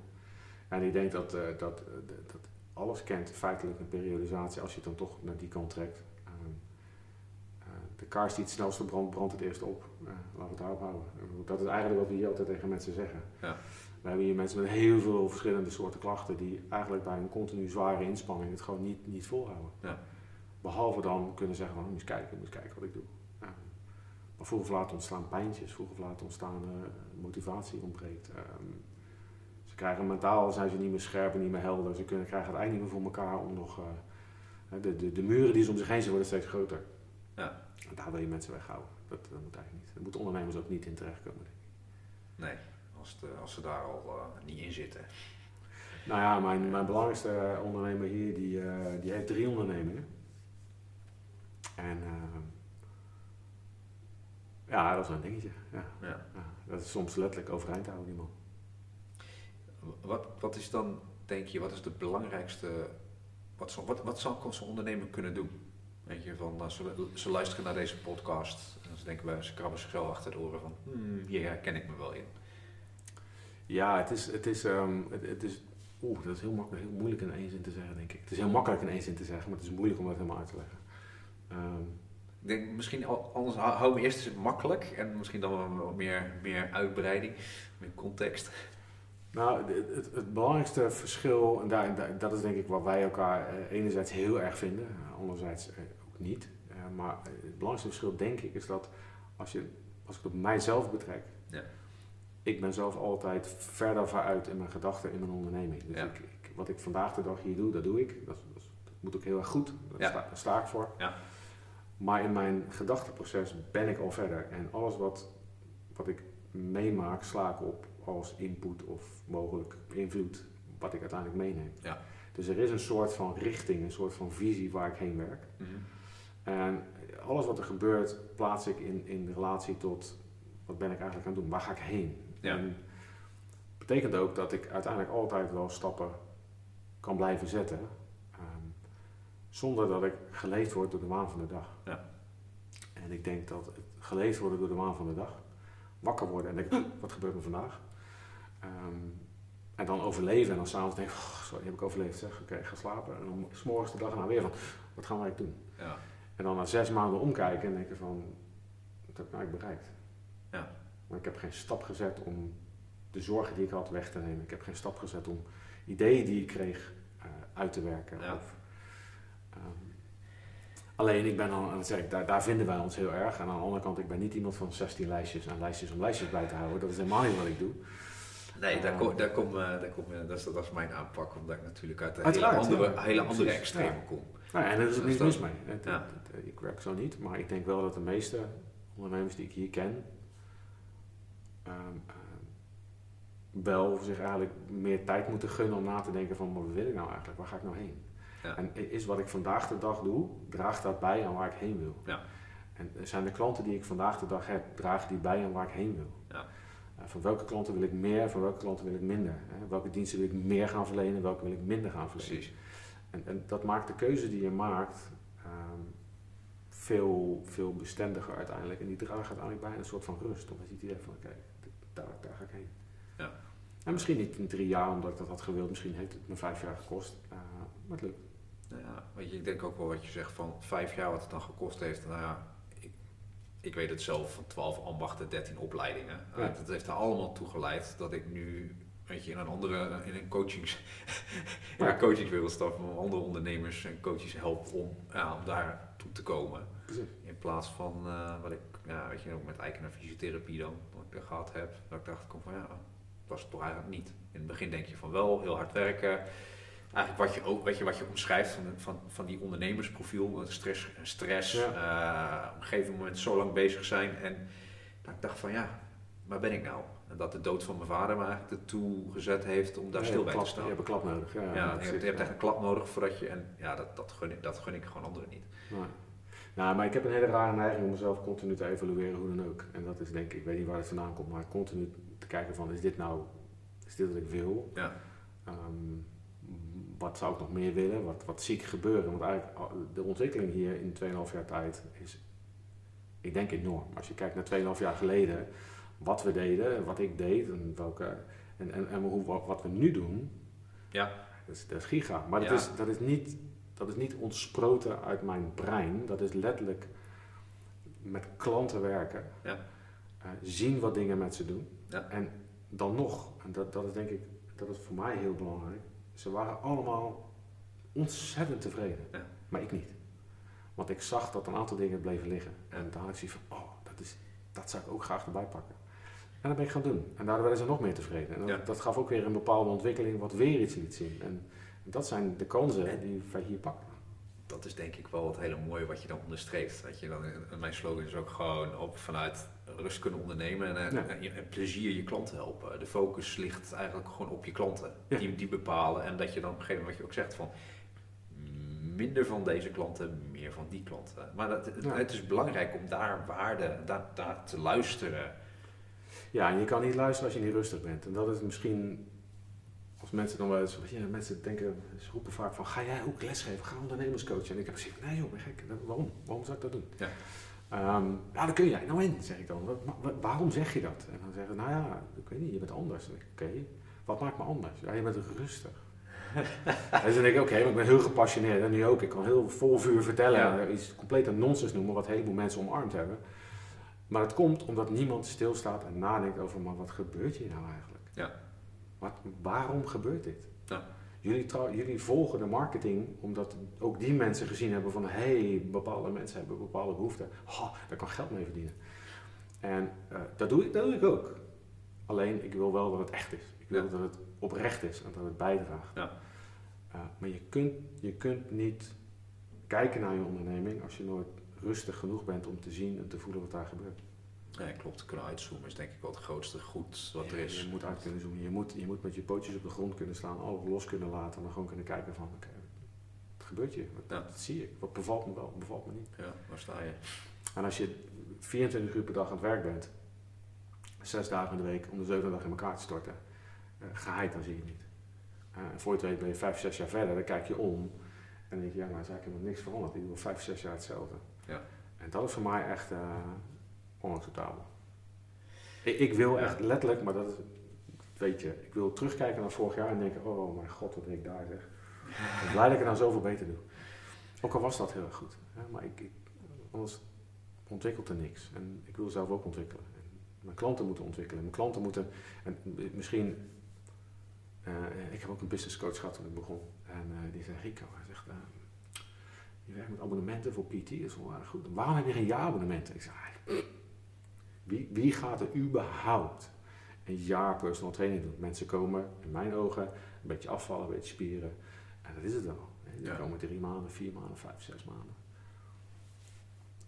En ik denk dat, dat, dat alles kent feitelijk een periodisatie als je het dan toch naar die kant trekt. Uh, uh, de kaars die het snelste brandt, brandt het eerst op. Uh, laten we het daarop houden. dat is eigenlijk wat we hier altijd tegen mensen zeggen. Ja. We hebben hier mensen met heel veel verschillende soorten klachten die eigenlijk bij een continu zware inspanning het gewoon niet, niet volhouden. Ja. Behalve dan kunnen zeggen van, moet eens kijken, moet eens kijken wat ik doe. Maar vroeg of laat ontstaan pijntjes, vroeg of laat ontstaan motivatie ontbreekt. Ehm, krijgen mentaal zijn ze niet meer scherp en niet meer helder. Ze kunnen, krijgen het eigenlijk niet meer voor elkaar om nog. Uh, de, de, de muren die ze om zich heen zien worden steeds groter. Ja. En daar wil je mensen weghouden. Dat, dat moet eigenlijk niet. Daar moeten ondernemers ook niet in terechtkomen. Denk ik.
Nee, als, de, als ze daar al uh, niet in zitten.
Nou ja, mijn, mijn belangrijkste ondernemer hier, die, uh, die heeft drie ondernemingen. En ja, dat is een dingetje. Ja. Ja. dat is soms letterlijk overeind houden, die man.
Wat, wat is dan, denk je, wat is de belangrijkste, wat, zal, wat, wat zal zo'n ondernemer kunnen doen? Weet je, van, uh, ze, ze, luisteren naar deze podcast en ze denken bij, ze krabben zichzelf achter de oren van, hmm, hier herken ik me wel in.
Ja, het is, het is, um, het, het, is oeh, dat is heel, makkelijk, heel moeilijk in één zin te zeggen, denk ik. Het is heel makkelijk in één zin te zeggen, maar het is moeilijk om dat helemaal uit te leggen.
Um, ik denk misschien anders hou me eerst eens makkelijk en misschien dan wat meer, meer uitbreiding, meer context.
Nou, het, het, belangrijkste verschil, en daar, dat is denk ik wat wij elkaar eh, enerzijds heel erg vinden, eh, anderzijds eh, ook niet. maar het belangrijkste verschil denk ik is dat als, je, als ik het op mijzelf betrek, ja. ik ben zelf altijd verder vooruit in mijn gedachten in mijn onderneming. Dus ik, ik, wat ik vandaag de dag hier doe, dat doe ik. Dat, dat, moet ook heel erg goed, daar, sta, daar sta ik voor. Maar in mijn gedachteproces ben ik al verder. En alles wat, wat ik meemaak, sla ik op als input of mogelijk invloed wat ik uiteindelijk meeneem.
Ja.
Dus er is een soort van richting, een soort van visie waar ik heen werk.
Mhm.
En alles wat er gebeurt, plaats ik in, in relatie tot wat ben ik eigenlijk aan het doen, waar ga ik heen?
Ja.
En betekent ook dat ik uiteindelijk altijd wel stappen kan blijven zetten, zonder dat ik geleefd word door de waan van de dag.
Ja.
En ik denk dat het geleefd worden door de waan van de dag, wakker worden en denken, wat gebeurt er vandaag? Ehm, en dan overleven en dan s'avonds denk ik, oh, sorry, heb ik overleefd zeg, oké, ik ga slapen. En dan s'morgens de dag erna weer van, wat gaan wij doen?
Ja.
En dan na zes maanden omkijken en denken van, wat heb ik nou eigenlijk bereikt?
Ja.
Maar ik heb geen stap gezet om de zorgen die ik had weg te nemen. Ik heb geen stap gezet om ideeën die ik kreeg eh, uit te werken.
Ja.
Of, ehm, alleen ik ben dan, dat zeg ik, daar, daar vinden wij ons heel erg. En aan de andere kant, ik ben niet iemand van 16 lijstjes en lijstjes om lijstjes bij te houden. Dat is helemaal niet wat ik doe.
Nee, daar
Ah.
kom, daar kom, eh, daar kom, eh, dat, is, dat is mijn aanpak, omdat ik natuurlijk uit een hele andere,
ja.
hele andere extreme
ja.
kom.
Nou ja, en daar is ook niks
dat-
mis mee. Het-
ja.
het- het- ik werk zo niet, maar ik denk wel dat de meeste ondernemers die ik hier ken, ehm, ehm, wel zich eigenlijk meer tijd moeten gunnen om na te denken van, wat wil ik nou eigenlijk? Waar ga ik nou heen?
Ja.
En is wat ik vandaag de dag doe, draagt dat bij aan waar ik heen wil?
Ja.
En zijn de klanten die ik vandaag de dag heb, dragen die bij aan waar ik heen wil?
Ja.
Eh, van welke klanten wil ik meer, van welke klanten wil ik minder? Hè? Welke diensten wil ik meer gaan verlenen, welke wil ik minder gaan verlenen?
Precies.
En, en dat maakt de keuze die je maakt ehm, veel, veel bestendiger uiteindelijk. En die draagt uiteindelijk bij een soort van rust. Omdat je het idee van, daar, daar ga ik heen.
Ja.
En misschien niet in drie jaar omdat ik dat had gewild. Misschien heeft het me vijf jaar gekost. eh, maar het lukt.
Nou ja, weet je, ik denk ook wel wat je zegt van vijf jaar wat het dan gekost heeft. Nou ja, ik, ik weet het zelf van 12 ambachten, 13 opleidingen. Eh,
Ja.
dat heeft er allemaal toe geleid dat ik nu weet je, in een andere, in een coachings, in een coachingswereld stap, om andere ondernemers en coaches help om, ja, om daar toe te komen.
Precies.
In plaats van eh, wat ik, ja, weet je, ook met naar fysiotherapie dan, wat ik er gehad heb, dat ik dacht, kom van ja, dat was het toch eigenlijk niet. In het begin denk je van wel, heel hard werken. Eigenlijk wat je ook, weet je, wat je omschrijft van, van, van die ondernemersprofiel, stress, stress eh, op een gegeven moment zo lang bezig zijn. En dat ik dacht van ja, waar ben ik nou? En dat de dood van mijn vader me eigenlijk ertoe gezet heeft om daar
Ja,
stil bij te staan.
Je hebt een klap nodig. Ja,
Ja,
ja,
je, hebt, je hebt
ja.
echt een klap nodig voordat je, en ja, dat, dat, gun ik, dat gun ik gewoon anderen niet.
Nee. Nou, maar ik heb een hele rare neiging om mezelf continu te evalueren, hoe dan ook. En dat is denk ik, ik weet niet waar het vandaan komt, maar continu te kijken van, is dit nou, is dit wat ik wil?
Ja.
Ehm, wat zou ik nog meer willen? Wat, wat zie ik gebeuren? Want eigenlijk, de ontwikkeling hier in 2,5 jaar tijd is, ik denk enorm. Als je kijkt naar 2,5 jaar geleden, wat we deden, wat ik deed en, welke, en, en, en hoe, wat, we nu doen,
Ja.
dat is, dat is giga. Maar dat,
Ja.
is, dat, is niet, dat is niet ontsproten uit mijn brein. Dat is letterlijk met klanten werken.
Ja.
Eh, zien wat dingen met ze doen.
Ja.
En dan nog, en dat, dat is denk ik, dat is voor mij heel belangrijk. Ze waren allemaal ontzettend tevreden.
Ja.
Maar ik niet. Want ik zag dat een aantal dingen bleven liggen. En daar had ik zoiets van, oh, dat, is, dat zou ik ook graag erbij pakken. En dat ben ik gaan doen. En daardoor werden ze nog meer tevreden. En dat,
Ja.
dat gaf ook weer een bepaalde ontwikkeling wat weer iets liet zien. En dat zijn de kansen
En-
die wij hier pakken.
dat is denk ik wel het hele mooie wat je dan onderstreept. Dat je dan, en mijn slogan is ook gewoon op, vanuit rust kunnen ondernemen en,
Ja.
en, plezier je klanten helpen. De focus ligt eigenlijk gewoon op je klanten.
Ja.
Die, die bepalen en dat je dan op een gegeven moment, wat je ook zegt, van minder van deze klanten, meer van die klanten. Maar dat, het,
Ja.
het is belangrijk om daar waarde, daar, daar te luisteren.
Ja, en je kan niet luisteren als je niet rustig bent. En dat is misschien, als mensen dan wel eens, je, mensen denken, ze roepen vaak van, ga jij ook lesgeven, ga ondernemerscoachen? En ik heb gezegd, nee joh, ben gek, waarom? Waarom zou ik dat doen?
Ja.
Ehm, ja, dat kun jij. Nou en, zeg ik dan. Wa- wa- waarom zeg je dat? En dan zeggen ze, nou ja, ik weet niet, je bent anders. Dan Oké, wat maakt me anders? Ja, je bent rustig. en dan denk ik, oké, maar ik ben heel gepassioneerd. En nu ook, ik kan heel vol vuur vertellen.
Ja.
en Iets complete nonsens noemen, wat een heleboel mensen omarmd hebben. Maar het komt omdat niemand stilstaat en nadenkt over, maar wat gebeurt hier nou eigenlijk?
Ja.
Wat, waarom gebeurt dit? Jullie, jullie volgen de marketing omdat ook die mensen gezien hebben van, hé, hey, bepaalde mensen hebben bepaalde behoeften. Oh, daar kan geld mee verdienen. En eh, dat, doe ik, dat doe ik ook. Alleen, ik wil wel dat het echt is. Ik wil
Ja.
dat het oprecht is en dat het bijdraagt.
Ja.
Eh, maar je kunt, je kunt niet kijken naar je onderneming als je nooit rustig genoeg bent om te zien en te voelen wat daar gebeurt.
Ja, klopt. Kunnen uitzoomen is denk ik wel het grootste goed wat er is.
Je moet uit kunnen zoomen. Je moet, je moet met je pootjes op de grond kunnen staan, alles los kunnen laten en dan gewoon kunnen kijken van, oké, wat gebeurt hier? Wat,
Ja.
wat zie ik? Wat bevalt me wel, wat bevalt me niet?
Ja, waar sta je?
En als je 24 uur per dag aan het werk bent, zes dagen in de week, om de zevende dag in elkaar te storten, eh, geheid, dan zie je het niet. Eh, en voor je het weet ben je vijf, zes jaar verder, dan kijk je om en dan denk je, ja, maar is eigenlijk helemaal niks veranderd. Ik doe al vijf, zes jaar hetzelfde.
Ja.
En dat is voor mij echt eh, onacceptabel. Ik, ik wil echt letterlijk, maar dat is, weet je, ik wil terugkijken naar vorig jaar en denken, oh mijn god, wat deed ik daar zeg. Ik ben blij dat ik het nou zoveel beter doe. Ook al was dat heel erg goed. Hè, maar ik, ik, anders ontwikkelt er niks. En ik wil zelf ook ontwikkelen. En mijn klanten moeten ontwikkelen. Mijn klanten moeten, en misschien, eh, ik heb ook een business coach gehad toen ik begon. En eh, die zei, Rico, hij zegt, eh, je werkt met abonnementen voor PT, dat is wel erg goed. Waarom heb je geen jaarabonnementen? Ik zei, "Ah, wie, wie gaat er überhaupt een jaar personal training doen? Mensen komen, in mijn ogen, een beetje afvallen, een beetje spieren. En dat is het wel. Die
Ja.
komen drie maanden, vier maanden, vijf, zes maanden.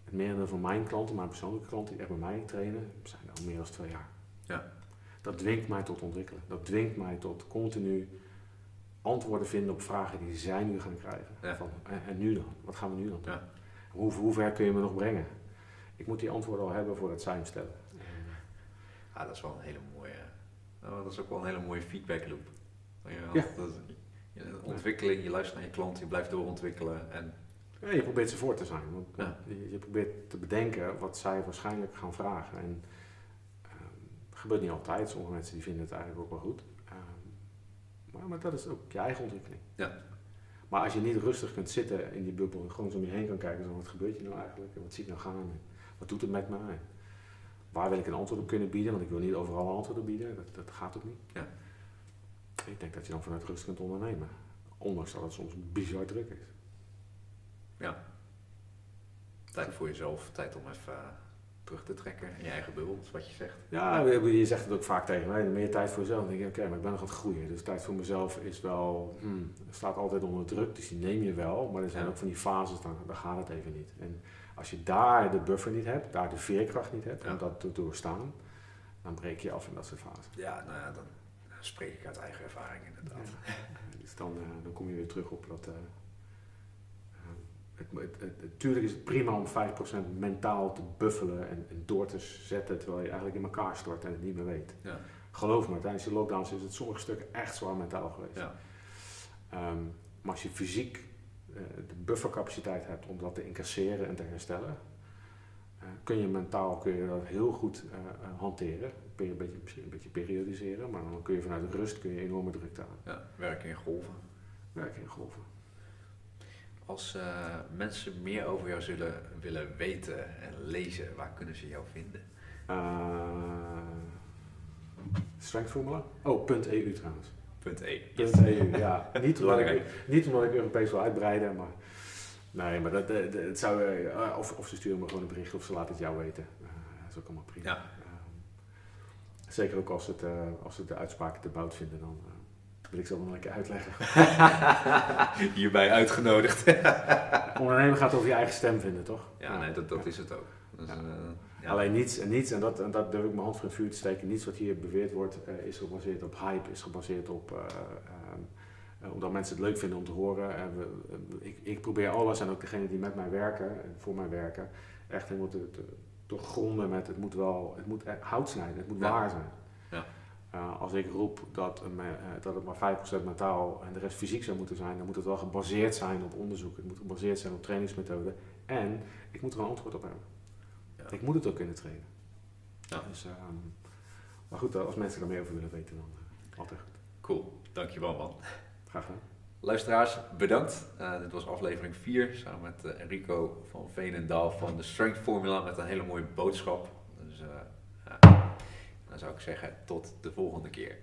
Het merendeel van mijn klanten, mijn persoonlijke klanten die echt bij mij trainen, zijn al meer dan twee jaar.
Ja.
Dat dwingt mij tot ontwikkelen. Dat dwingt mij tot continu antwoorden vinden op vragen die zij nu gaan krijgen.
Ja.
Van, en, en nu dan? Wat gaan we nu dan doen?
Ja.
Hoe, hoe ver kun je me nog brengen? Ik moet die antwoorden al hebben voordat zij hem stellen.
Ja, dat is wel een hele mooie. nou, dat is ook wel een hele mooie feedback loop. Ja. Dat, je ontwikkeling, je luistert naar je klant, je blijft doorontwikkelen. En
Ja, je probeert ze voor te zijn. Want
Ja.
je, je probeert te bedenken wat zij waarschijnlijk gaan vragen. En ehm, dat gebeurt niet altijd. Sommige mensen die vinden het eigenlijk ook wel goed. Ehm, maar, maar dat is ook je eigen ontwikkeling.
Ja.
Maar als je niet rustig kunt zitten in die bubbel en gewoon zo om je heen kan kijken, zo, wat gebeurt hier nou eigenlijk? En wat zie ik nou gaan? Wat doet het met me? En waar wil ik een antwoord op kunnen bieden? Want ik wil niet overal een antwoord op bieden. Dat, dat gaat ook niet.
Ja.
Ik denk dat je dan vanuit rust kunt ondernemen. Ondanks dat het soms bizar druk is.
tijd voor jezelf, tijd om even eh, terug te trekken in je eigen bubbel, is wat je zegt.
Ja, je zegt het ook vaak tegen mij. Meer tijd voor jezelf. Dan denk je, oké, maar ik ben nog aan het groeien. Dus tijd voor mezelf is wel, hmm, staat altijd onder druk. Dus die neem je wel. Maar er zijn
Ja.
ook van die fases, dan, dan gaat het even niet. En als je daar de buffer niet hebt, daar de veerkracht niet hebt om dat te doorstaan, dan breek je af in dat soort fases.
Ja, nou ja, dan spreek ik uit eigen ervaring inderdaad.
Dus dan, eh, dan kom je weer terug op dat. eh, eh, is het prima om 5% mentaal te buffelen en, en door te zetten terwijl je eigenlijk in elkaar stort en het niet meer weet.
Ja.
Geloof me, tijdens de lockdowns is het sommige stukken echt zwaar mentaal geweest.
Ja.
Ehm, maar als je fysiek de buffercapaciteit hebt om dat te incasseren en te herstellen, eh, kun je mentaal kun je dat heel goed eh, eh, hanteren. Kun je een beetje, misschien een beetje periodiseren, maar dan kun je vanuit rust kun je enorme drukte aan.
Ja, werken in golven.
Werken in golven.
Als eh, mensen meer over jou zullen willen weten en lezen, waar kunnen ze jou vinden?
Uh, strength formula? Oh, .eu trouwens.
Punt E.
Punt .eu, ja. Niet omdat, ik, niet omdat ik Europees wil uitbreiden, maar... Nee, maar dat, dat, dat- het zou... eh, of, of ze sturen me gewoon een bericht of ze laten het jou weten. Eh, dat is ook allemaal prima.
Ja.
Ehm, zeker ook als, het, eh, als ze de uitspraken te bout vinden, dan eh, wil ik ze wel nog een keer uitleggen.
Hierbij uitgenodigd.
Ondernemen gaat over je eigen stem vinden, toch?
Ja, nee, dat, dat is het ook. Dus,
Ja. Alleen niets, en niets, en dat, en dat durf ik mijn hand voor het vuur te steken, niets wat hier beweerd wordt, eh, is gebaseerd op hype, is gebaseerd op, eh, ehm, eh, omdat mensen het leuk vinden om te horen. En we, ik, ik probeer alles, en ook degenen die met mij werken, en voor mij werken, echt helemaal te, te doorgronden met, het moet wel, het moet hout snijden, het moet
Ja.
waar zijn.
Ja.
Als ik roep dat, een dat het maar 5% mentaal en de rest fysiek zou moeten zijn, dan moet het wel gebaseerd zijn op onderzoek. Het moet gebaseerd zijn op trainingsmethoden. En ik moet er een antwoord op hebben. Ik moet het ook kunnen trainen.
Ja.
Dus, ehm, maar goed, als mensen er meer over willen weten, dan eh, altijd goed.
Cool, dankjewel man.
Graag gedaan.
Luisteraars, bedankt. Eh, dit was aflevering 4 samen met eh, Enrico van Veenendaal van de Strength Formula met een hele mooie boodschap. Dus eh, ja, dan zou ik zeggen tot de volgende keer.